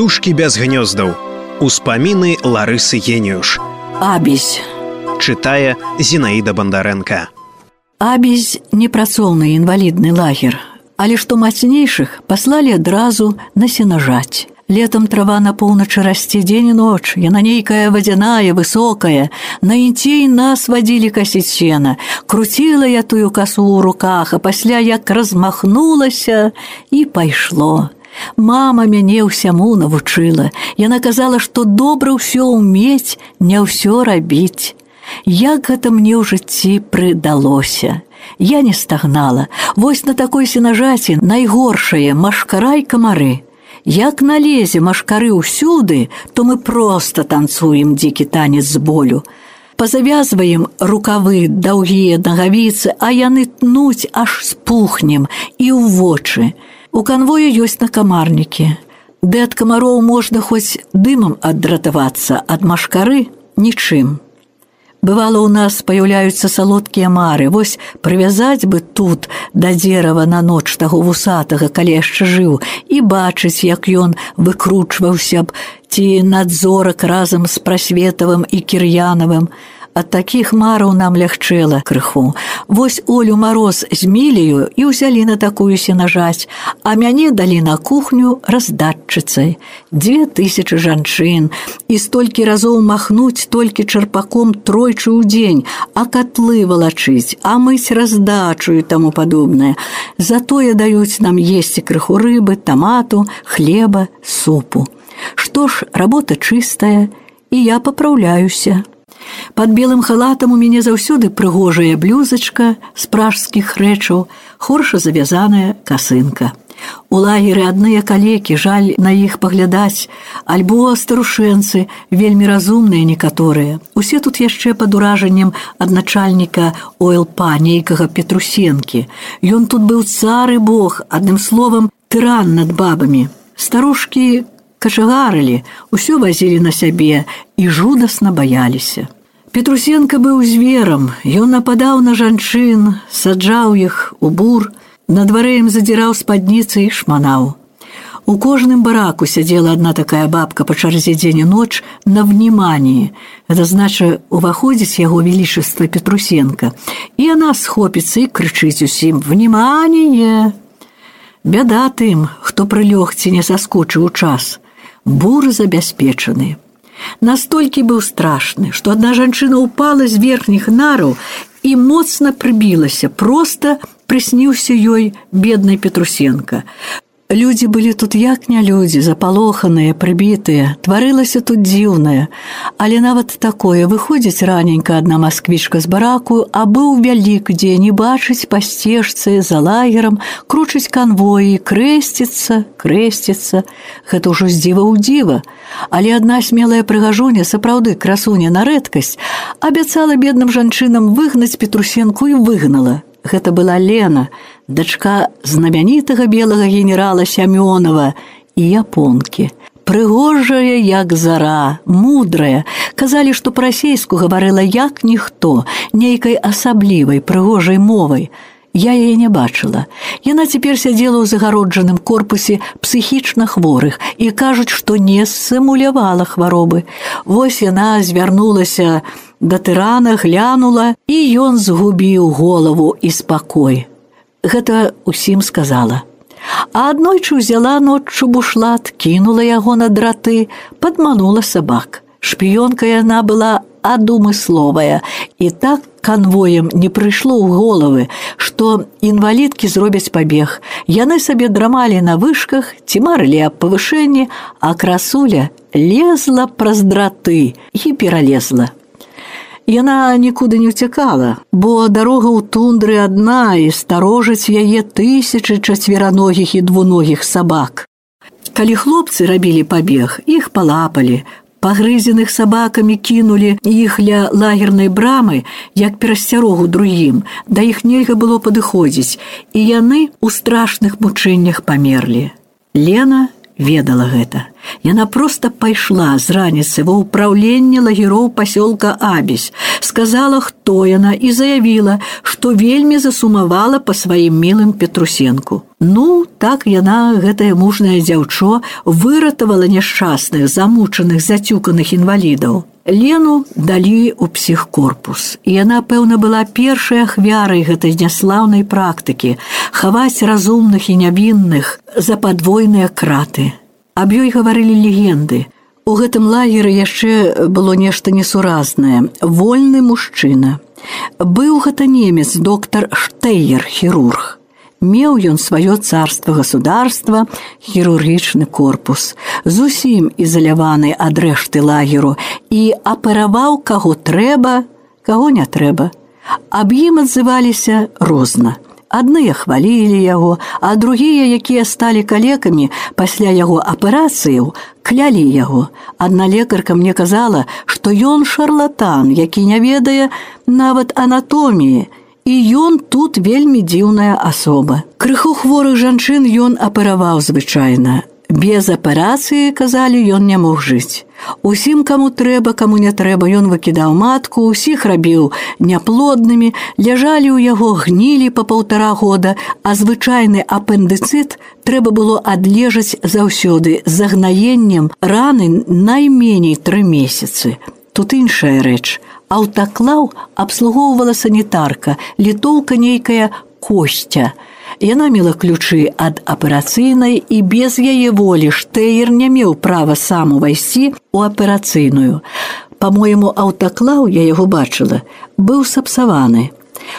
птушкі без гнёздаў. Успаміны ларысы геніюш абізь чытае зінаіда бандарэнка абізь непрацоўны інвалідны лагер. Але што мацнейшых паслалі адразу на сенажаць. Летом трава на поўначы расце дзень і ноч, яна нейкая вадзяная, высокая. На інцей нас вадзілі касіць сена. Круціла я тую касу ў руках, а пасля як размахнулася і пайшло. Мама мяне ўсяму навучыла. Яна казала, што добра ўсё ўмець, не ўсё рабіць. Як гэта мне ў жыцці прыдалося. Я не стагнала. Вось на такой сенажаці найгоршае машкарай камары. Як налезе машкары ўсюды, то мы проста танцуем дзікі танец з болю. Пазавязваем рукавы даўгія нагавіцы, а яны тнуць аж спухнем і ў вочы. У канвою ёсць накамарнікі. Ды ад камароў можна хоць дымам адратавацца ад машкары нічым. Бывало, у нас паяўляюцца салодкія мары, вось прывязаць бы тут да дзерава на ноч таго вусатага, калі яшчэ жыў і бачыць, як ён выкручваўся б ці надзорак разам з прасветавым і кір'янавым, ад такіх мараў нам лягчэла крыху. Вось Олю мароз з мілію і ўзялі на такую сенажаць, а мяне далі на кухню раздатчыцай. Дзве тысячы жанчын і столькі разоў махнуць толькі чарпаком тройчы ў дзень, а катлы валачыць, а мыць раздачу і таму падобнае. Затое даюць нам есці крыху рыбы, тамату, хлеба, супу. Што ж, работа чыстая, і я папраўляюся. Под белым халатам у мяне заўсёды прыгожая блюзачка з пражскіх рэчаў, хорша завязаная касынка. У лагеры адныя калекі жаль на іх паглядаць, альбо старушэнцы вельмі разумныя некаторыя. Усе тут яшчэ пад уражаннем ад начальніка ОЛПа нейкага петрусенкі. Ён тут быў цары Бог, адным словам тыран над бабамі. Старушкі качагарылі, усё вазілі на сябе і жудасна баяліся. Петрусенко быў зверам, ён нападаў на жанчын, саджаў іх у бур, на дварэ ім задзіраў спадніцы і шманаў. У кожным бараку сядзела одна такая бабка па чарзе дзень і ноч на вніманні. Это знача уваходзіць яго велічыства Петрусенко. І яна схопіцца і крычыць усім: вніманне! Бяда тым, хто прылёг ці не саскочыў у час. Бур забяспечаны. Настолькі быў страшны, што адна жанчына ўпала з верхніх нараў і моцна прыбілася, проста прысніўся ёй беднай Петрусенко. Людзі былі тут як не людзі, запалоханыя, прыбітыя, тварылася тут дзіўнае, Але нават такое выходзіць раненька адна масквічка з бараку, а быў вялік, дзе не бачыць па сцежцы за лагерам, кручыць канвоі, крэсціцца, крэсціцца, Гэта ўжо здзіва ў дзіва. Але адна смелая прыгажуня сапраўды красуня на рэдкасць абяцала бедным жанчынам выгнаць петрусенку і выгнала. Гэта была Лена, дачка знамянітага белага генерала Сямёнова і японкі. Прыгожая, як зара, мудрая, казалі, што па-расейску гаварыла як ніхто, нейкай асаблівай прыгожай мовай. Я яе не бачыла. Яна цяпер сядзела ў загароджаным корпусе псіхічна хворых і кажуць, што не сымулявала хваробы. Вось яна звярнулася да тырана, глянула, і ён згубіў голову і спакой. Гэта усім сказала. А аднойчы ўзяла ноччу бушлат, кінула яго на драты, падманула сабак. Шпіёнка яна была адумысловая і так канвоем не прыйшло ў головы, што інвалідкі зробяць пабег. Яны сабе драмалі на вышках, ці марылі аб павышэнні, а красуля лезла праз драты і пералезла. Яна нікуды не ўцякала, бо дарога ў тундры адна і старожаць яе тысячы чацвераногіх і двуногіх сабак. Калі хлопцы рабілі пабег, іх палапалі, пагрызеных сабакамі кінулі іх ля лагернай брамы, як перасцярогу другім, да іх нельга было падыходзіць, і яны ў страшных мучэннях памерлі. Лена ведала гэта. Яна проста пайшла з раніцы ва ўпраўленне лагероў пасёлка Абіс, сказала, хто яна і заявіла, што вельмі засумавала па сваім мілым Петрусенку. Ну, так яна, гэтае мужнае дзяўчо, выратавала няшчасных, замучаных, зацюканых інвалідаў. Лену далі ў псіхкорпус. І яна, пэўна, была першай ахвярай гэтай няслаўнай практыкі хаваць разумных і нявінных за падвойныя краты. Аб ёй гаварылі легенды. У гэтым лагеры яшчэ было нешта несуразнае. Вольны мужчына. Быў гэта немец доктар Штейер, хірург меў ён сваё царство государства хірургічны корпус. Зусім ізаляваны ад рэшты лагеру і апараваў каго трэба каго не трэба. Аб ім адзываліся розна. Адныя хвалілі яго а другія якія сталі калекамі пасля яго аперацыяў клялі яго. Адна лекарка мне казала што ён шарлатан які не ведае нават анатоміі і ён тут вельмі дзіўная асоба. Крыху хворых жанчын ён апераваў звычайна. Без аперацыі, казалі, ён не мог жыць. Усім, каму трэба, каму не трэба, ён выкідаў матку, усіх рабіў няплоднымі, ляжалі ў яго гнілі па паўтара года, а звычайны апендыцыт трэба было адлежаць заўсёды з загнаеннем раны найменей тры месяцы. Тут іншая рэч. Аўтаклаў абслугоўвала санітарка, літоўка нейкая косця. Яна мела ключы ад аперацыйнай і без яе волі штэер не меў права сам увайсці у аперацыйную. Па-мойму, аўтаклаў я яго бачыла, быў сапсаваны.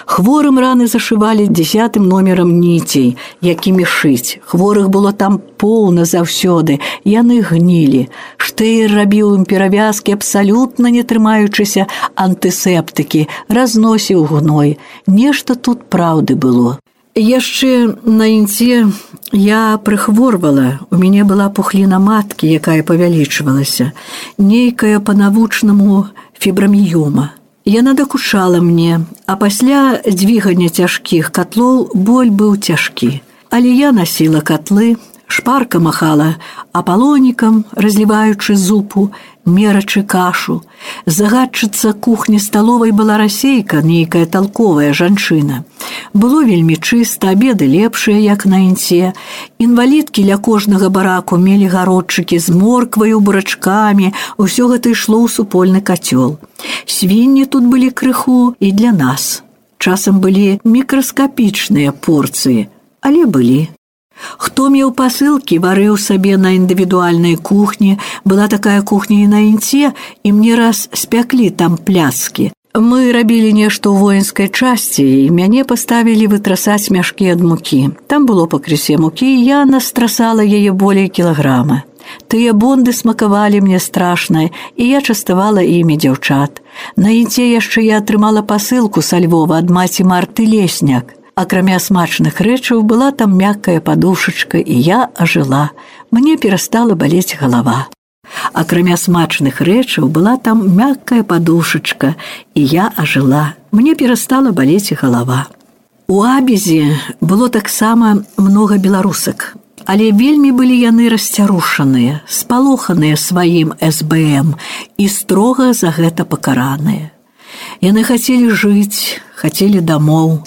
Хворым раны зашывалі дзясятым номерам ніцей, якімі шыць. Хворых было там поўна заўсёды, яны гнілі. Штэйр рабіў ім перавязкі абсалютна не трымаючыся антысептыкі, разносіў гной. Нешта тут праўды было. Яшчэ на інце я прыхворвала, у мяне была пухліна маткі, якая павялічвалася, нейкая па-навучнаму фібраміёма. Яна дакушала мне, а пасля дзвігання цяжкіх котлоў боль быў цяжкі. Але я насіла котлы, шпарка махала апалонікам, разліваючы зупу, мерачы кашу. Загадчыца кухні сталовай была расейка, нейкая толковая жанчына. Было вельмі чыста, абеды лепшыя, як на інце. Інвалідкі ля кожнага бараку мелі гародчыкі з моркваю, бурачкамі, усё гэта ішло ў супольны кацёл. Свінні тут былі крыху і для нас. Часам былі мікраскапічныя порцыі, але былі. Хто меў пасылкі, варыў сабе на індывідуальнай кухні, была такая кухня і на інце, і мне раз спяклі там пляскі. Мы рабілі нешта ў воінскай часці і мяне паставілі вытрасаць мяшкі ад мукі. Там было пакрысе мукі, я настрасала яе болей кілаграма. Тыя бонды смакавалі мне страшнае, і я частавала імі дзяўчат. На інце яшчэ я атрымала пасылку са Львова ад маці марты лесняк. Акрамя смачных рэчаў была там мяккая падушачка, і я ажыла. Мне перастала балець галава. Акрамя смачных рэчаў была там мяккая падушачка, і я ажыла. Мне перастала балець галава. У абезе было таксама многа беларусак, але вельмі былі яны расцярушаныя, спалоханыя сваім СБМ і строга за гэта пакараныя. Яны хацелі жыць, хацелі дамоў,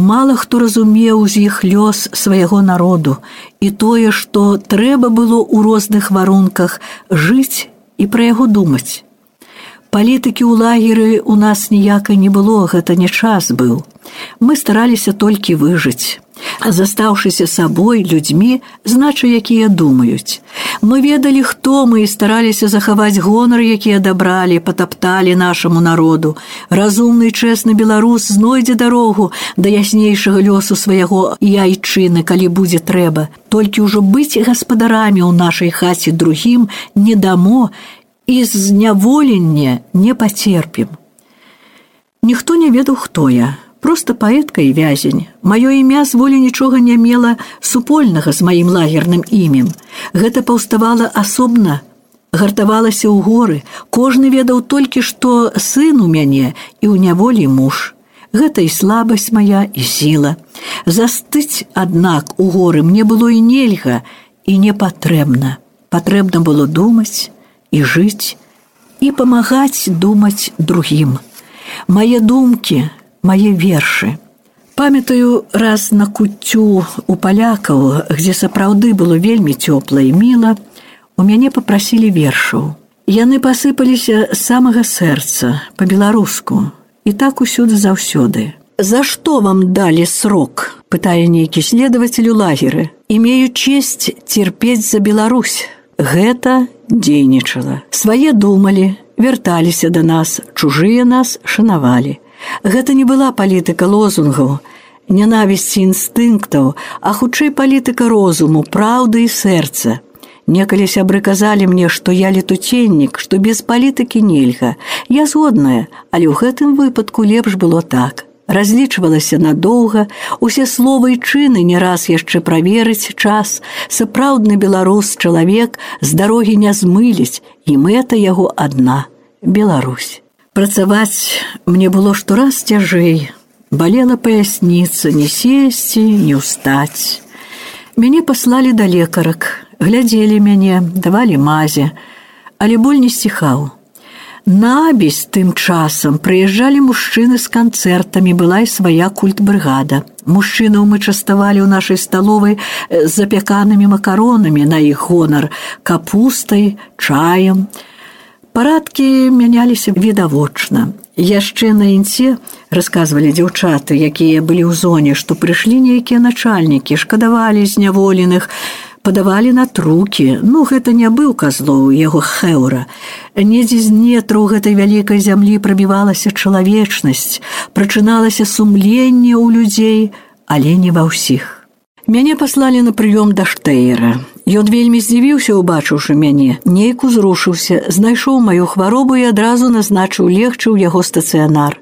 Мала хто разумеў з іх лёс свайго народу і тое, што трэба было ў розных варунках жыць і пра яго думаць. Палітыкі ў лагеры у нас ніякай не было, гэта не час быў. Мы стараліся толькі выжыць. А застаўшыся сабой людзьмі, значу, якія думаюць. Мы ведалі, хто мы і стараліся захаваць гонар, які адабралі, патапталі нашаму народу. Разумны чэсны беларус знойдзе дарогу да яснейшага лёсу свайго яйчыны, калі будзе трэба. Толькі ўжо быць гаспадарамі ў нашай хаце другім не дамо, і зняволення не пацерпім. Ніхто не ведаў, хто я, просто паэтка і вязень. Маё імя з волі нічога не мела супольнага з маім лагерным імем. Гэта паўставала асобна, гартавалася ў горы, кожны ведаў толькі, што сын у мяне і ў няволі муж. Гэта і слабасць моя і сіла. Застыць, аднак, у горы мне было і нельга і не патрэбна. патрэбна было думаць і жыць і памагаць думаць другім. Мае думкі, мае вершы. Памятаю раз на куццю у палякаў, дзе сапраўды было вельмі цёпла і міла, у мяне попрасілі вершаў. Яны пасыпаліся з самага сэрца па-беларуску і так усюды заўсёды. За што вам далі срок, пытае нейкі следователь у лагеры, имею честь терпець за Беларусь. Гэта дзейнічала. Свае думалі, вярталіся да нас, чужыя нас шанавалі. Гэта не была палітыка лозунгаў, нянавісці інстынктаў, а хутчэй палітыка розуму, праўды і сэрца. Некалі сябры казалі мне, што я летуценнік, што без палітыкі нельга. Я згодная, але ў гэтым выпадку лепш было так. Разлічвалася надоўга, усе словы і чыны не раз яшчэ праверыць час. Сапраўдны беларус чалавек з дарогі не змыліць, і мэта яго адна Беларусь. Працаваць мне было штораз цяжэй. Балела паясніца, не сесці, не ўстаць. Мяне паслалі да лекарак, глядзелі мяне, давалі мазе, але боль не сціхаў. Набесь тым часам прыязджалі мужчыны з канцэртамі была і свая культбрыгада. Мужчынаў мы частавалі ў нашай сталовай з запяканымі макаронамі на іх гонар, капустай, чаем. Парадкі мяняліся відавочна. Яшчэ на інце расказвалі дзяўчаты, якія былі ў зоне, што прыйшлі нейкія начальнікі, шкадавалі зняволеных, падавалі на трукі. Ну гэта не быў казлоў яго хэўра. Недзе з нетраў гэтай вялікай зямлі прабівалася чалавечнасць, прачыналася сумленне ў людзей, але не ва ўсіх. Мяне паслалі на прыём да штэйра. Ён вельмі здзівіўся, убачыўшы мяне, нейк узрушыўся, знайшоў маю хваробу і адразу назначыў легчы ў яго стацыянар.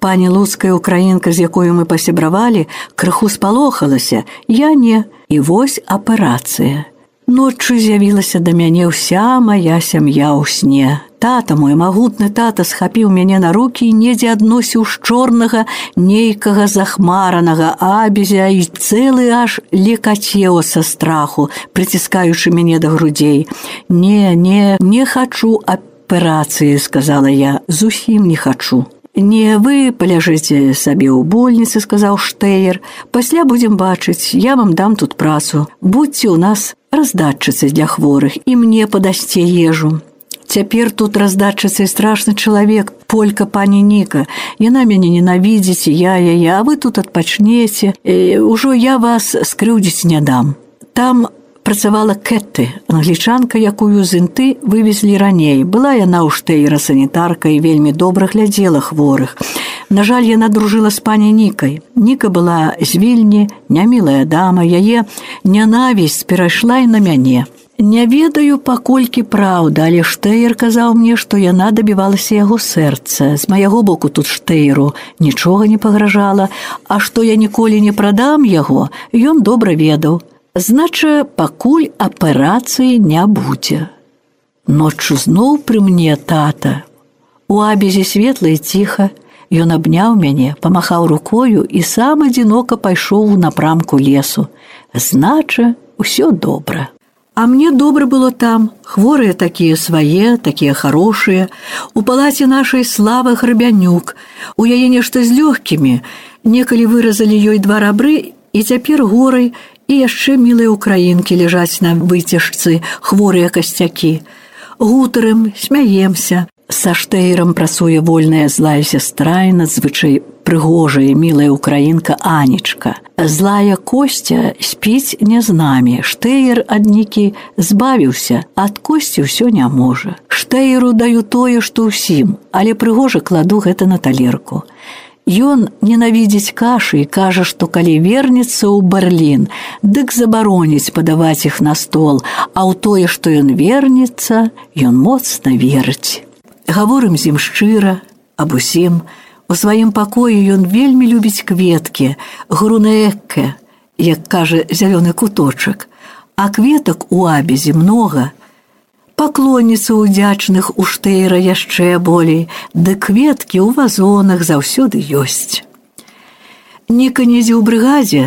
Пані луцкая украінка, з якою мы пасябравалі, крыху спалохалася, я не, і вось аперацыя. Ноччу з'явілася да мяне ўся моя сям'я ў сне. Тата мой магутны тата схапіў мяне на рукі і недзе адносіў з чорнага нейкага захмаранага абезя і цэлы аж лекацеў са страху, прыціскаючы мяне да грудзей. Не, не, не хачу аперацыі, сказала я, зусім не хачу. Не вы паляжыце сабе ў больніцы, сказаў штэер. Пасля будзем бачыць, я вам дам тут працу. Будьце ў нас раздатчыцы для хворых і мне падасце ежу. Цяпер тут раздатчыцы страшны чалавек, полька пані Ніка. Яна мяне ненавідзіць, я яе, а вы тут адпачнеце. Ужо я вас скрыўдзіць не дам. Там працавала кэты англічанка якую з інты вывезлі раней была яна ў штэйра санітарка і вельмі добра глядзела хворых на жаль яна дружыла з пані нікай ніка была з вільні нямілая дама яе нянавісць перайшла і на мяне Не ведаю паколькі праўда, але штэйр казаў мне, што яна дабівалася яго сэрца. З майго боку тут штэйру нічога не пагражала, а што я ніколі не прадам яго, ён добра ведаў. Знача, пакуль аперацыі не будзе. Ноччу зноў пры мне тата. У абезе светла і ціха, Ён абняў мяне, памахаў рукою і сам адзінока пайшоў у напрамку лесу. Знача, усё добра. А мне добра было там, хворыя такія свае, такія хорошыя. У палаце нашай славы грабянюк. У яе нешта з лёгкімі. Некалі выразалі ёй два рабры і цяпер горай і яшчэ мілыя украінкі ляжаць на выцяжцы хворыя касцякі. Гутарым смяемся. Са штэйрам працуе вольная злая сястра і надзвычай прыгожая мілая украінка Анечка. Злая косця спіць не з намі. Штэйр аднікі збавіўся, ад косці ўсё не можа. Штэйру даю тое, што ўсім, але прыгожа кладу гэта на талерку. Ён ненавідзець кашы і кажа, што калі вернецца ў Берлін, дык забароніць падаваць іх на стол, а ў тое, што ён вернецца, ён моцна верыць. Гаворым з ім шчыра, аб усім, У сваім пакоі ён вельмі любіць кветкі, грунаэкке, як кажа зялёны куточак, а кветак у абезе многа, паклонніца ўдзячных у штэйра яшчэ болей, ды кветкі ў вазонах заўсёды ёсць. Ніка недзе ў брыгадзе,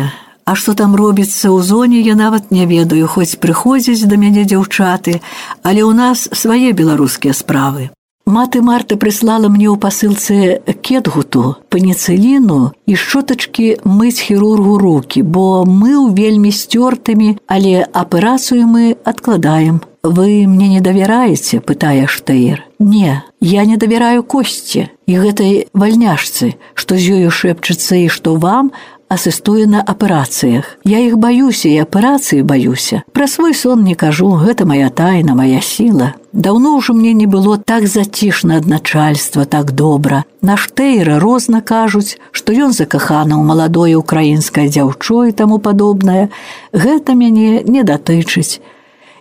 А што там робіцца ў зоне, я нават не ведаю, хоць прыходзяць да мяне дзяўчаты, але ў нас свае беларускія справы. Маты Марта прыслала мне ў пасылцы кетгуту, паніцыліну і шчотачкі мыць хірургу рукі, бо мы ў вельмі сцёртымі, але аперацыю мы адкладаем. Вы мне не давяраеце, пытае Штэйр. Не, я не давяраю косці і гэтай вальняшцы, што з ёю шэпчацца і што вам асістуе на аперацыях. Я іх баюся і аперацыі баюся. Пра свой сон не кажу, гэта моя тайна, моя сіла. Даўно ўжо мне не было так зацішна ад начальства, так добра. Наш тэйра розна кажуць, што ён закахана ў маладое украінскае дзяўчо і таму падобнае. Гэта мяне не датычыць.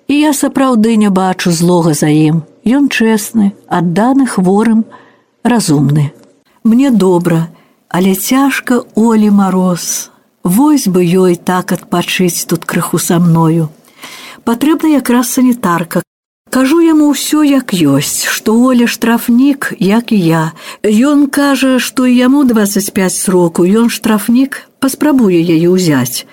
І я сапраўды не бачу злога за ім. Ён чэсны, адданы хворым, разумны. Мне добра, Але цяжка Олі мароз. Вось бы ёй так адпачыць тут крыху са мною. Патрэбна якраз санітарка. Кажу яму ўсё як ёсць, што Оля штрафнік, як і я. Ён кажа, што яму 25 сроку, ён штрафнік паспрабуе яе ўзяць.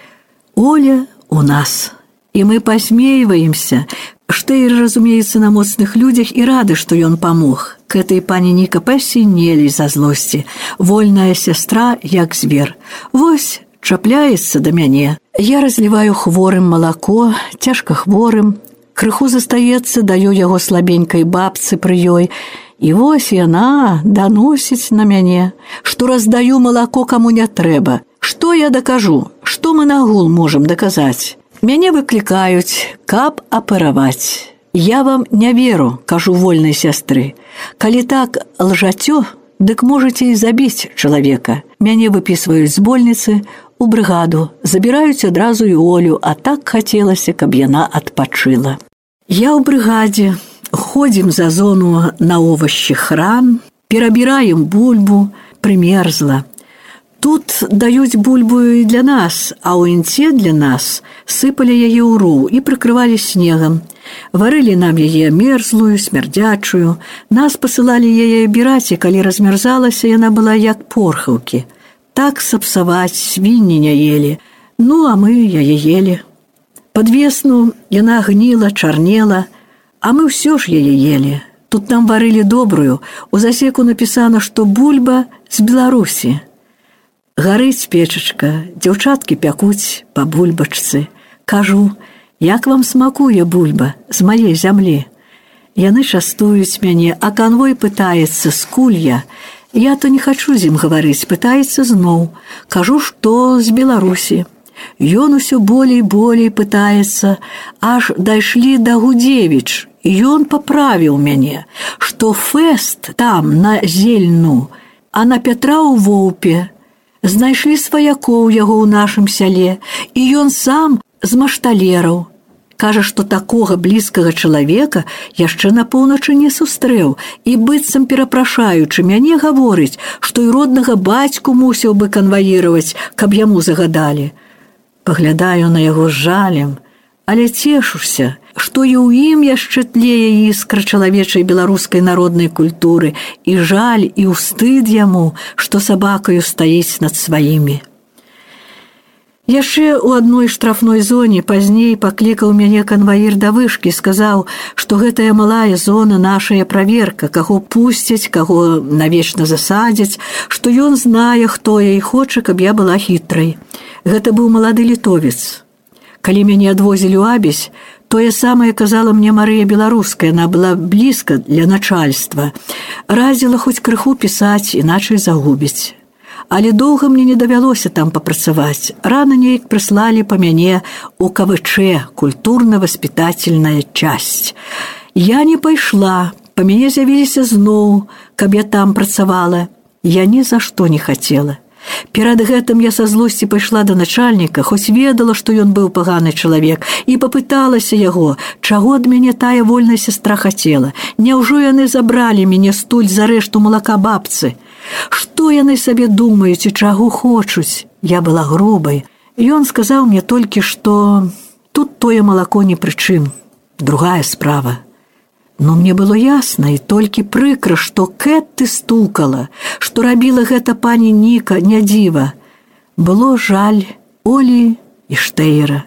Оля у нас. І мы пасмейваемся, Штэйр разумеецца на моцных людзях і рады, што ён памог. К этой пані Ніка пасінелі за злосці. Вольная сястра, як звер. Вось чапляецца да мяне. Я разліваю хворым малако, цяжка хворым. Крыху застаецца, даю яго слабенькай бабцы пры ёй. І вось яна даносіць на мяне, што раздаю малако каму не трэба. Што я дакажу, што мы нагул можам даказаць. Мяне выклікаюць, каб апераваць. Я вам не веру, кажу вольнай сястры. Калі так лжацё, дык можаце і забіць чалавека. Мяне выпісваюць з больніцы у брыгаду, забіраюць адразу і олю, а так хацелася, каб яна адпачыла. Я ў брыгадзе ходзім за зону на овощі хран, перабіраем бульбу, прымерзла. Тут даюць бульбу і для нас, а ў інце для нас сыпалі яе ў ру і прыкрывалі снегам. Варылі нам яе мерзлую, смярдзячую, нас пасылалі яе абіраць, і калі размярзалася, яна была як порхаўкі. Так сапсаваць свінні не елі. Ну, а мы яе елі. Пад весну яна гніла, чарнела, а мы ўсё ж яе елі. Тут нам варылі добрую, у засеку напісана, што бульба з Беларусі. Гарыць печачка, дзяўчаткі пякуць па бульбачцы. Кажу, як вам смакуе бульба з маей зямлі. Яны частуюць мяне, а канвой пытаецца скуль я. Я то не хачу з ім гаварыць, пытаецца зноў. Кажу, што з Беларусі. Ён усё болей болей пытаецца, аж дайшлі да Гудзевіч. Ён паправіў мяне, што фэст там на зельну, а на Пятра ў воўпе, знайшлі сваякоў яго ў нашым сяле, і ён сам з машталераў. Кажа, што такога блізкага чалавека яшчэ на поўначы не сустрэў і быццам перапрашаючы мяне гаворыць, што і роднага бацьку мусіў бы канваіраваць, каб яму загадалі. Паглядаю на яго жалем, але цешуся, што і ў ім яшчэ тлее іскра чалавечай беларускай народнай культуры і жаль і ўстыд яму, што сабакаю стаіць над сваімі. Яшчэ ў адной штрафной зоне пазней паклікаў мяне канваір да вышкі, сказаў, што гэтая малая зона нашая праверка, каго пусцяць, каго навечна засадзяць, што ён знае, хто я і хоча, каб я была хітрай. Гэта быў малады літовец. Калі мяне адвозілі ў абесь, Тое самае казала мне Марыя беларуская, она была блізка для начальства. Разіла хоць крыху пісаць, іначай загубіць. Але доўга мне не давялося там папрацаваць. Рана неяк прыслалі па мяне у КВЧ культурна-воспитательная часть. Я не пайшла, па мяне з'явіліся зноў, каб я там працавала. Я ні за што не хацела. Перад гэтым я са злосці пайшла да начальніка, хоць ведала, што ён быў паганы чалавек і папыталася яго, чаго ад мяне тая вольная сестра хацела. Няўжо яны забралі мяне стуль за рэшту малака бабцы. Што яны сабе думаюць і чаго хочуць? Я была грубай. Ён сказаў мне толькі, што тут тое малако ні пры чым. Другая справа. Но мне было ясна і толькі прыкра, што кэт ты стукала, што рабіла гэта пані Ніка не дзіва. Было жаль, Олі і штэйра.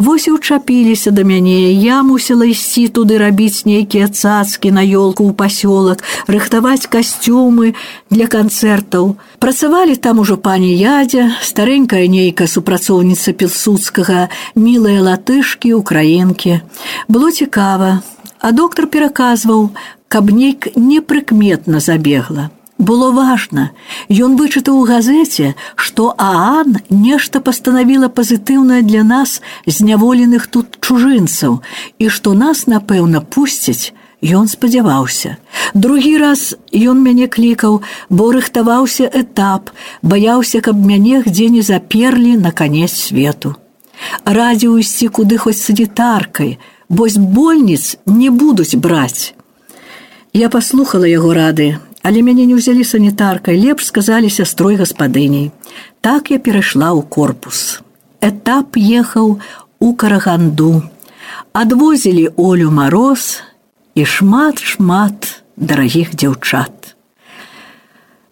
Вось і ўчапіліся да мяне, я мусіла ісці туды рабіць нейкія цацкі на ёлку ў пасёлак, рыхтаваць касцюмы для канцэртаў. Працавалі там ужо пані ядзя, старэнькая нейкая супрацоўніца пілсудскага, мілыя латышкі, украінкі. Было цікава, а доктар пераказваў, каб нейк непрыкметна забегла. Было важна. Ён вычытаў у газеце, што Аан нешта пастанавіла пазітыўнае для нас зняволеных тут чужынцаў і што нас, напэўна, пусцяць, Ён спадзяваўся. Другі раз ён мяне клікаў, бо рыхтаваўся этап, баяўся, каб мяне дзе не заперлі на канец свету. Радзіў ісці куды хоць санітаркай, бо з больніц не будуць браць. Я паслухала яго рады, Але мяне не ўзялі санітаркай, лепш сказалі сястрой гаспадыняй. Так я перайшла ў корпус. Этап ехаў у караганду. Адвозілі Олю мароз і шмат-шмат дарагіх дзяўчат.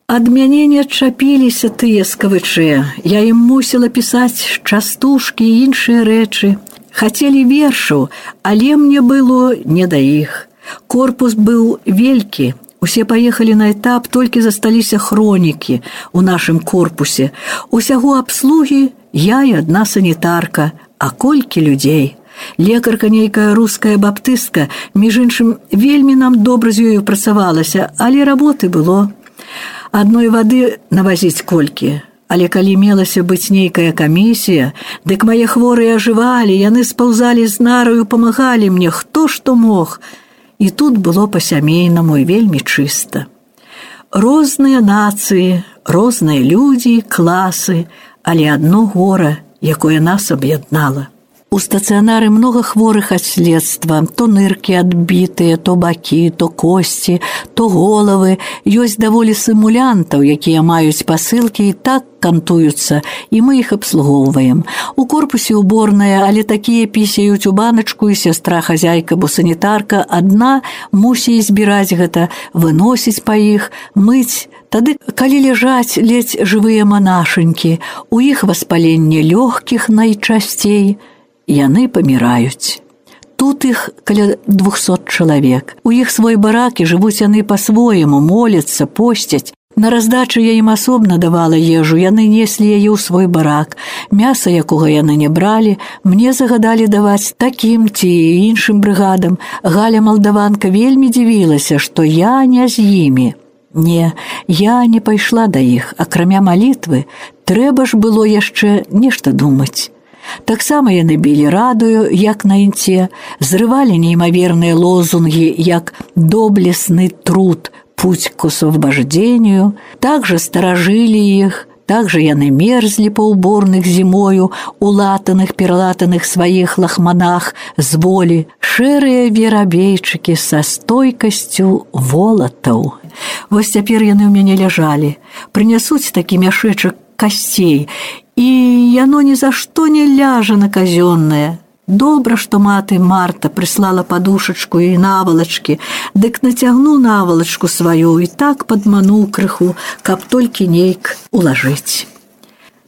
Ад мяне не адчапіліся тыя скавычэ. Я ім мусіла пісаць частушкі і іншыя рэчы. Хацелі вершаў, але мне было не да іх. Корпус быў велькі, Усе паехалі на этап, толькі засталіся хронікі у нашым корпусе. Усяго абслугі я і адна санітарка, а колькі людзей. Лекарка нейкая руская баптыстка, між іншым вельмі нам добра з ёю працавалася, але работы было. Адной вады навазіць колькі. Але калі мелася быць нейкая камісія, дык мае хворыя ажывалі, яны спаўзалі з нараю, памагалі мне, хто што мог, і тут было па-сямейнаму і вельмі чыста. Розныя нацыі, розныя людзі, класы, але адно гора, якое нас аб'яднала. У стацыянары многа хворых ад следства, то ныркі адбітыя, то бакі, то косці, то головы, ёсць даволі сімулянтаў, якія маюць пасылкі і так кантуюцца, і мы іх абслугоўваем. У корпусе уборная, але такія пісяюць у баначку і сястра хазяйка, бо санітарка адна мусіць збіраць гэта, выносіць па іх, мыць, Тады, калі ляжаць ледзь жывыя манашанькі, у іх васпаленне лёгкіх найчасцей, яны паміраюць. Тут іх каля 200 чалавек. У іх свой баракі жывуць яны па-свойму, моляцца, посцяць. На раздачу я ім асобна давала ежу, яны неслі яе ў свой барак. Мяса, якога яны не бралі, мне загадалі даваць такім ці іншым брыгадам. Галя малдаванка вельмі дзівілася, што я не з імі. Не, я не пайшла да іх, акрамя малітвы, трэба ж было яшчэ нешта думаць. Таксама яны білі радую, як на інце, зрывалі неймаверныя лозунгі, як доблесны труд, путь к освобождению, также старажылі іх, также яны мерзлі па ўборных зімою, у латаных пералатаных сваіх лахманах з волі, шэрыя верабейчыкі са стойкасцю волатаў. Вось цяпер яны ў мяне ляжалі, прынясуць такі мяшэчак касцей. І яно ні за што не ляжа на казённае. Добра, што маты Марта прыслала падушачку і навалачкі, дык нацягну навалачку сваю і так падмануў крыху, каб толькі нейк улажыць.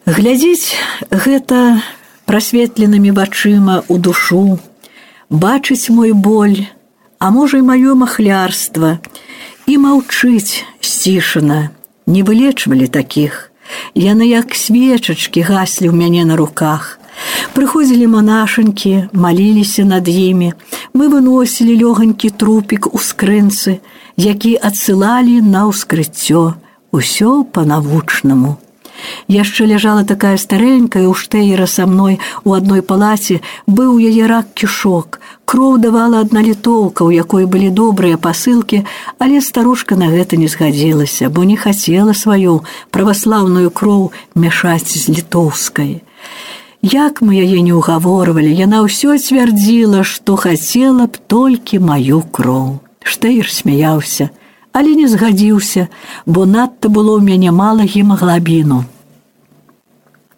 Глядзіць гэта прасветленымі вачыма ў душу, бачыць мой боль, а можа і маё махлярства, і маўчыць сцішана, не вылечвалі такіх. Яны як свечачкі гаслі ў мяне на руках. Прыходзілі манашанькі, маліліся над імі. Мы выносілі лёганькі трупік у скрынцы, які адсылалі на ўскрыццё, усё па-навучнаму. Яшчэ ляжала такая старэнькая ў штэера са мной у адной палаце быў яе рак кішок. Кроў давала адна літоўка, у якой былі добрыя пасылкі, але старушка на гэта не згадзілася, бо не хацела сваю праваслаўную кроў мяшаць з літоўскай. Як мы яе не ўгаворвалі, яна ўсё цвярдзіла, што хацела б толькі маю кроў. Штэйр смяяўся але не згадзіўся, бо надта было ў мяне мала гемаглабіну.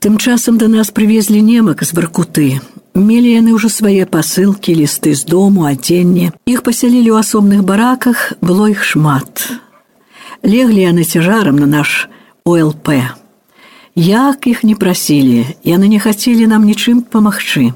Тым часам да нас прывезлі немак з баркуты. Мелі яны ўжо свае пасылкі, лісты з дому, адзенне. Іх пасялілі ў асобных бараках, было іх шмат. Леглі яны цяжарам на наш ОЛП. Як іх не прасілі, яны не хацелі нам нічым памагчы.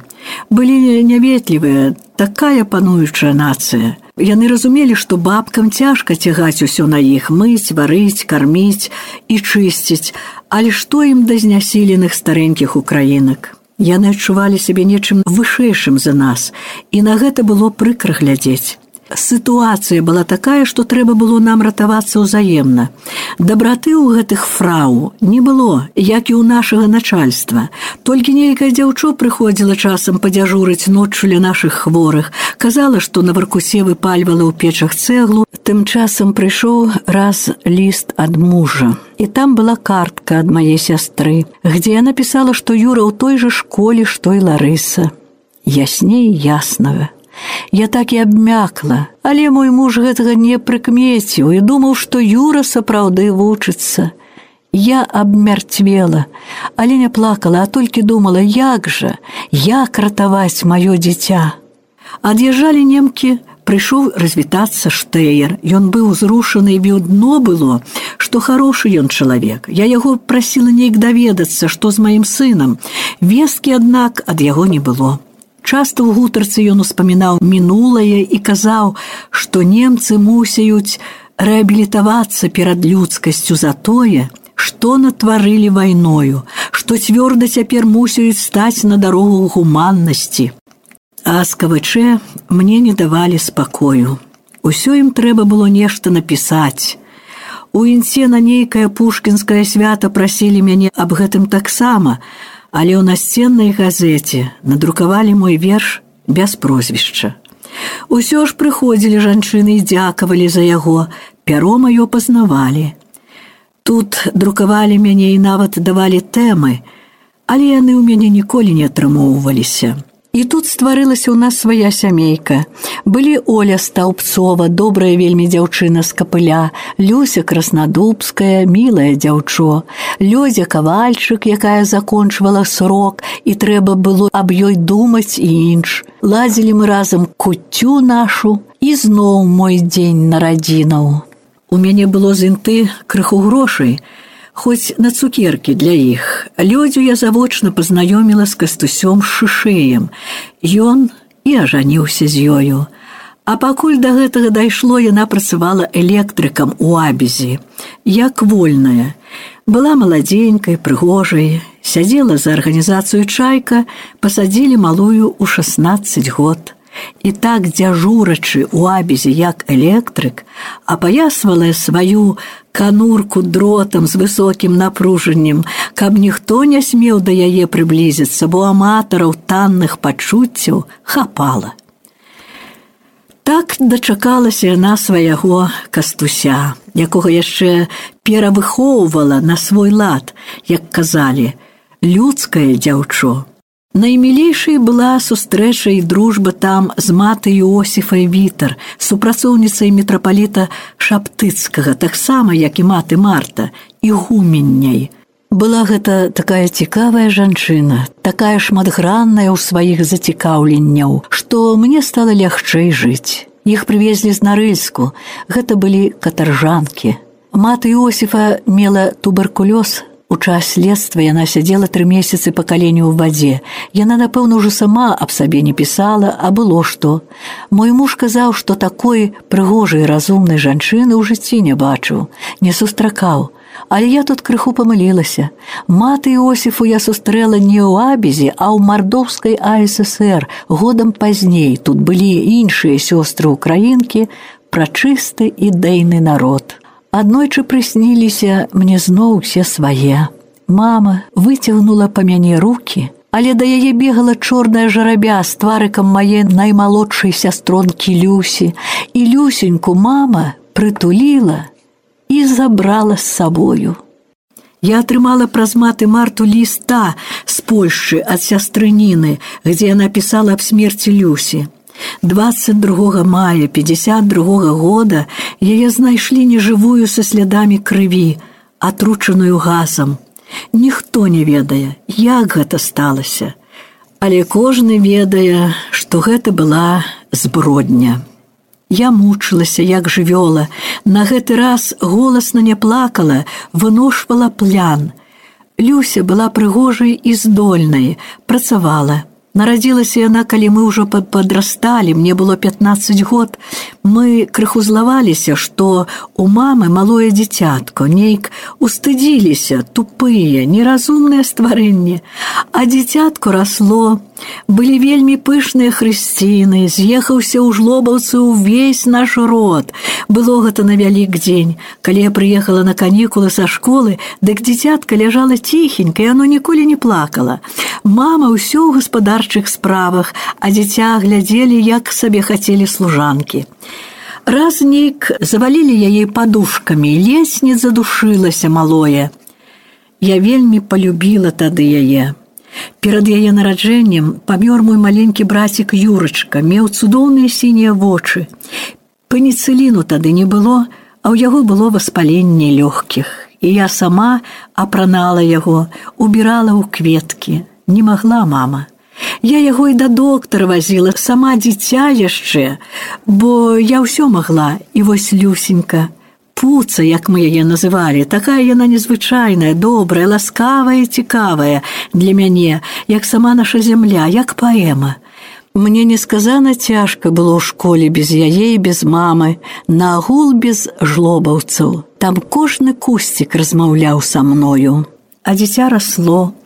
Былі няветлівыя, такая пануючая нацыя. Яны разумелі, што бабкам цяжка цягаць усё на іх мыць, варыць, карміць і чысціць, але што ім да знясіленых старэнькіх украінак. Яны адчувалі сябе нечым вышэйшым за нас, і на гэта было прыкра глядзець. Сітуацыя была такая, што трэба было нам ратавацца ўзаемна. Дабраты ў гэтых фрау не было, як і ў нашага начальства. Толькі нейкае дзяўчо прыходзіла часам падзяжурыць ноччу ля нашых хворых, казала, што на варкусе выпальвала ў печах цэглу. Тым часам прыйшоў раз ліст ад мужа. І там была картка ад маей сястры, где я напісала, што Юра ў той жа школе, што і Ларыса. Ясней яснага. Я так і абмякла, але мой муж гэтага не прыкмеціў і думаў, што Юра сапраўды вучыцца. Я абмярцвела, але не плакала, а толькі думала, як жа, як ратаваць маё дзіця. Ад'язджалі немкі, прыйшоў развітацца штэер. Ён быў зрушаны і біў дно было, што харошы ён чалавек. Я яго прасіла нейк даведацца, што з маім сынам. Весткі, аднак, ад яго не было. Часта ў гутарцы ён успамінаў мінулае і казаў, што немцы мусяюць рэабілітавацца перад людскасцю за тое, што натварылі вайною, што цвёрда цяпер мусяць стаць на дарогу гуманнасці. А скавачэ мне не давалі спакою. Усё ім трэба было нешта напісаць. У інце на нейкае пушкінскае свята прасілі мяне аб гэтым таксама, але ў насценнай газеце надрукавалі мой верш без прозвішча. Усё ж прыходзілі жанчыны і дзякавалі за яго, пяро маё пазнавалі. Тут друкавалі мяне і нават давалі тэмы, але яны ў мяне ніколі не атрымоўваліся. І тут стварылася ў нас свая сямейка. Былі Оля Стаўпцова, добрая вельмі дзяўчына з капыля, Люся краснадубская, мілая дзяўчо, Лёдзя кавальчык, якая закончвала срок, і трэба было аб ёй думаць і інш. Ладзілі мы разам куццю нашу і зноў мой дзень нарадзінаў. У мяне было з інты крыху грошай, хоць на цукеркі для іх. Лёдзю я завочна пазнаёміла з кастусём шышэем. Ён і ажаніўся з ёю. А пакуль да гэтага дайшло, яна працавала электрыкам у абізі, як вольная. Была маладзенькай, прыгожай, сядзела за арганізацыю чайка, пасадзілі малую ў 16 год. І так дзяжурачы ў абізе як электрык, апаясвала сваю канурку дротам з высокім напружаннем, каб ніхто не смеў да яе прыблізіцца, бо аматараў танных пачуццяў хапала. Так дачакалася яна свайго кастуся, якога яшчэ перавыхоўвала на свой лад, як казалі, людскае дзяўчо. Наймілейшай была сустрэча і дружба там з матай Іосіфай Вітар, супрацоўніцай мітрапаліта Шаптыцкага, таксама, як і маты Марта і гуменняй. Была гэта такая цікавая жанчына, такая шматгранная ў сваіх зацікаўленняў, што мне стала лягчэй жыць. Іх прывезлі з нарыльску, гэта былі катаржанкі. Маты Іосіфа мела туберкулёз, У час следства яна сядзела тры месяцы па каленю ў вадзе. Яна, напэўна, ўжо сама аб сабе не пісала, а было што. Мой муж казаў, што такой прыгожай разумнай жанчыны ў жыцці не бачыў, не сустракаў. Але я тут крыху памылілася. Маты Іосіфу я сустрэла не ў абізе, а ў мардоўскай АССР. годам пазней тут былі іншыя сёстры украінкі, прачысты і дэйны народ. Аднойчы прысніліся мне зноў усе свае. Мама выцягнула па мяне руки, але да яе бегала чорная жарабя з тварыкам мае наймалодшай сястронкі Люсі, і Люсеньку мама прытуліла і забрала з сабою. Я атрымала праз маты марту ліста з Польшчы ад сястрыніны, дзе яна пісала аб смерці Люсі. 22 мая 52 года яе знайшлі нежывую са слядамі крыві, атручаную газам. Ніхто не ведае, як гэта сталася. Але кожны ведае, што гэта была збродня. Я мучылася, як жывёла, на гэты раз голасна не плакала, выношвала плян. Люся была прыгожай і здольнай, працавала. Нарадзілася яна, калі мы ўжо падрасталі, мне было 15 год. Мы крыху злаваліся, што у мамы малое дзіцятко, нейк устыдзіліся, тупыя, неразумнае стварэнне. А дзіцятко расло, былі вельмі пышныя хрысціны, з'ехаўся ў жлобаўцы ўвесь наш род. Было гэта на вялік дзень. Калі я прыехала на канікулы са школы, дык дзіцятка ляжала ціхенька, яно ніколі не плакала. Мама ўсё ў гаспадарчых справах, а дзіця глядзелі, як сабе хацелі служанкі. Раз нейк завалілі яе падушкамі, ледзь не задушылася малое. Я вельмі полюбіла тады яе. Перад яе нараджэннем памёр мой маленькі брацік Юрачка, меў цудоўныя сінія вочы. Пеніцыліну тады не было, а ў яго было васпаленне лёгкіх. І я сама апранала яго, убірала ў кветкі не магла мама. Я яго і да доктара вазіла сама дзіця яшчэ, бо я ўсё магла і вось люсенька. Пуца, як мы яе называлі, такая яна незвычайная, добрая, ласкавая, цікавая для мяне, як сама наша зямля, як паэма. Мне несказана цяжка было ў школе без яе і без мамы, на агул без жлобаўцаў. Там кожны кусцік размаўляў са мною. А дзіця расло,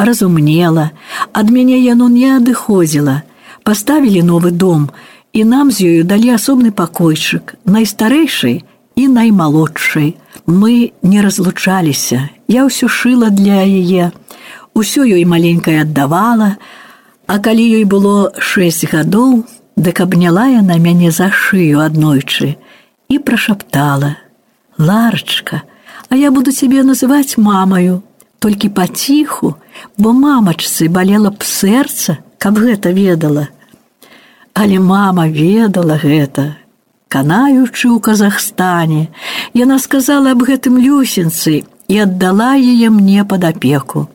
разумнела, ад мяне яно не адыходзіла. Паставілі новы дом, і нам з ёю далі асобны пакойчык, найстарэйшай і наймалодшай. Мы не разлучаліся. Я ўсё шыла для яе. Усё ёй маленькае аддавала, А калі ёй было шэсць гадоў, дык абняла яна мяне за шыю аднойчы і прашаптала: « Ларачка, а я буду цябе называць мамаю, толькі паціху, бо мамачцы балела б сэрца, каб гэта ведала. Але мама ведала гэта. Канаючы ў Казахстане, яна сказала аб гэтым люсенцы і аддала яе мне пад апеку.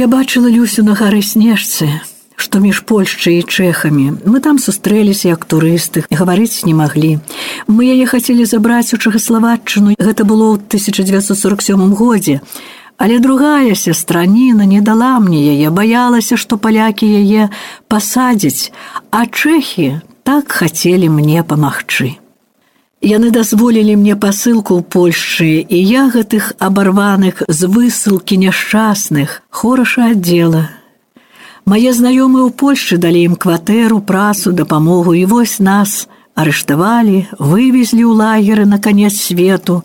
Я бачыла люсю на гары снежцы, што між Польшчай і чэхамі. Мы там сустрэліся як турысты, гаварыць не маглі. Мы яе хацелі забраць у чагаславатчыну. Гэта было ў 1947 годзе. Але другая сестраніна не дала мне яе, баялася, што палякі яе пасадзяць, а чэхі так хацелі мне памагчы. Яны дазволілі мне пасылку ў Польшчы, і я гэтых абарваных з высылкі няшчасных хораша аддзела Мае знаёмыя ў Польшчы далі ім кватэру, працу, дапамогу і вось нас арыштавалі, вывезлі ў лагеры на канец свету.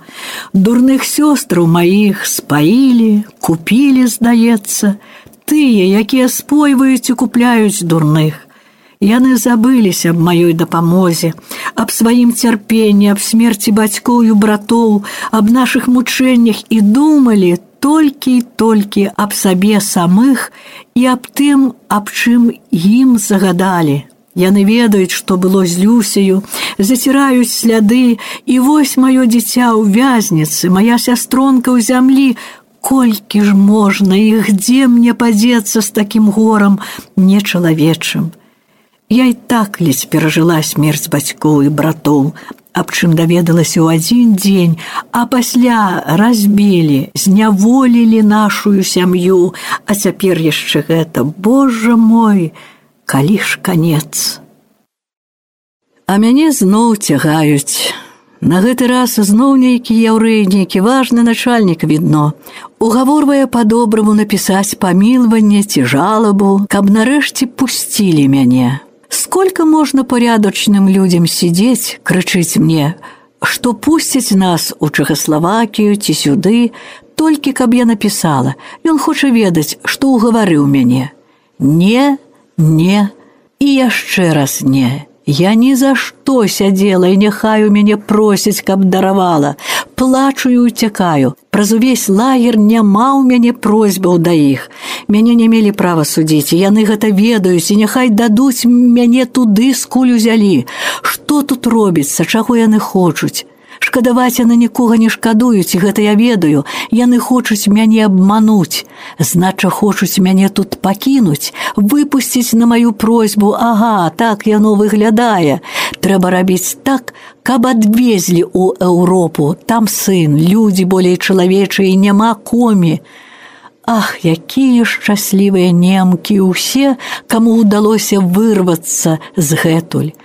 Дурных сёстраў маіх спаілі, купілі, здаецца, тыя, якія спойваюць і купляюць дурных. Яны забыліся аб маёй дапамозе, аб сваім цярпенні, аб смерці бацькоў і братоў, аб нашых мучэннях і думалі толькі і толькі аб сабе самых і аб тым, аб чым ім загадалі. Яны ведаюць, што было з люсею, заціраюць сляды, і вось маё дзіця ў вязніцы, моя сястронка ў зямлі, колькі ж можна і где мне падзецца з такім горам нечалавечым. Я і так ледзь перажыла смерць бацькоў і братоў, аб чым даведалася ў адзін дзень, а пасля разбілі, зняволілі нашу сям'ю, а цяпер яшчэ гэта, Божа мой, калі ж канец. А мяне зноў цягаюць. На гэты раз зноў нейкі яўрэй, нейкі важны начальнік відно. Угаворвае па-добраму напісаць памілванне ці жалабу, каб нарэшце пусцілі мяне. Сколько можно порядочным людям сидеть, крычыць мне, што пусціць нас у Чехаславакію ці сюды, толькі каб я напісала, Ён хоча ведаць, што ўгаварыў мяне. Не, не і яшчэ раз не. Я ні за што сядзела і няхай у мяне просяць, каб даравала. Плачу і уцякаю. Праз увесь лагер няма ў мяне просьбаў да іх. Мяне не мелі права судзіць, яны гэта ведаюць і няхай дадуць мяне туды скуль узялі. Што тут робіцца, чаго яны хочуць? Шкадаваць яны нікога не шкадуюць, гэта я ведаю. Яны хочуць мяне абмануць. Знача хочуць мяне тут пакінуць, выпусціць на маю просьбу, Ага, так яно выглядае. Трэба рабіць так, каб адвезлі ў Еўропу. Там сын, людзі болей чалавечыя, няма комі. Ах, якія шчаслівыя немкі ўсе, каму ўдалося вырвацца з гэтуль.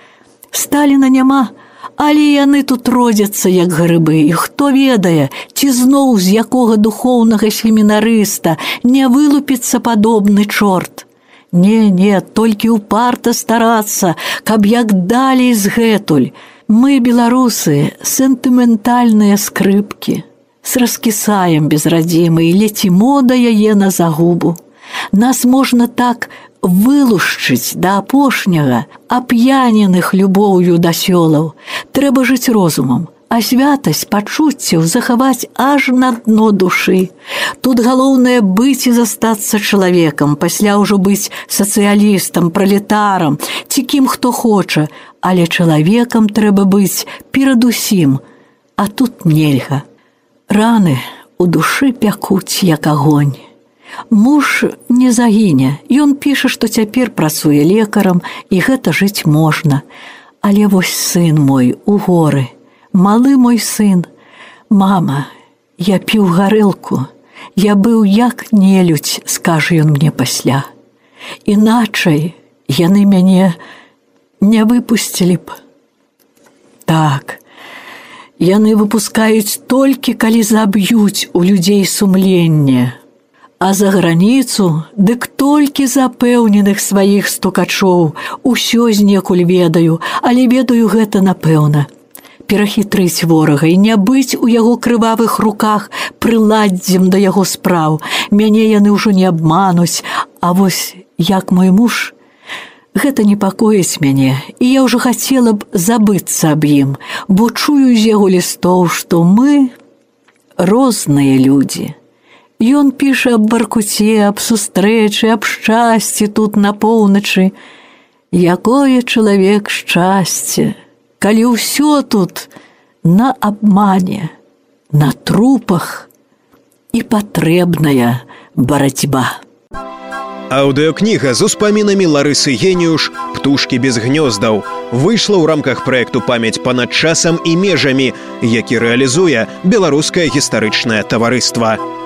Сталіна няма, але яны тут родзяцца як грыбы, і хто ведае, ці зноў з якога духоўнага семінарыста не вылупіцца падобны чорт. Не, не, толькі ўпарта старацца, каб як далей з гэтуль. Мы, беларусы, сентыментальныя скрыпкі с раскісаем без радзімы і лецімо да яе на загубу. Нас можна так вылушчыць да апошняга, ап'яненых любоўю да сёлаў. Трэба жыць розумам, а святасць пачуццяў захаваць аж на дно душы. Тут галоўнае быць і застацца чалавекам, пасля ўжо быць сацыялістам, пралетарам, ці кім хто хоча, але чалавекам трэба быць перадусім, а тут нельга. Раны у душы пякуць як агонь. Муж не загіне. Ён піша, што цяпер працуе лекарам і гэта жыць можна. Але вось сын мой у горы, малы мой сын, мама, я піў гарэлку, Я быў як нелюдь, скажа ён мне пасля. Іначай яны мяне не выпусцілі б. Так, Яны выпускаюць толькі, калі заб'юць у людзей сумленне. А за граніцу дык толькі запэўненых сваіх стукачоў усё знекуль ведаю, але ведаю гэта напэўна. Перахітрыць ворага і не быць у яго крывавых руках прыладдзем да яго спраў. Мяне яны ўжо не абмануць, А вось як мой муж, Гэта непакоіць мяне, і я ўжо хацела б забыцца аб ім, бо чую з яго лістоў, што мы розныя людзі. Ён піша аб баркуце, аб сустрэчы, аб шчасці тут на поўначы. Якое чалавек шчасце, калі ўсё тут на абмане, на трупах і патрэбная барацьба. Аўдыокніга з успамінамі Ларысы Геніюш птушкі без гнёздаў выйшла ў рамках праекту памяць панад часам і межамі, які рэалізуе беларускае гістарычнае таварыства.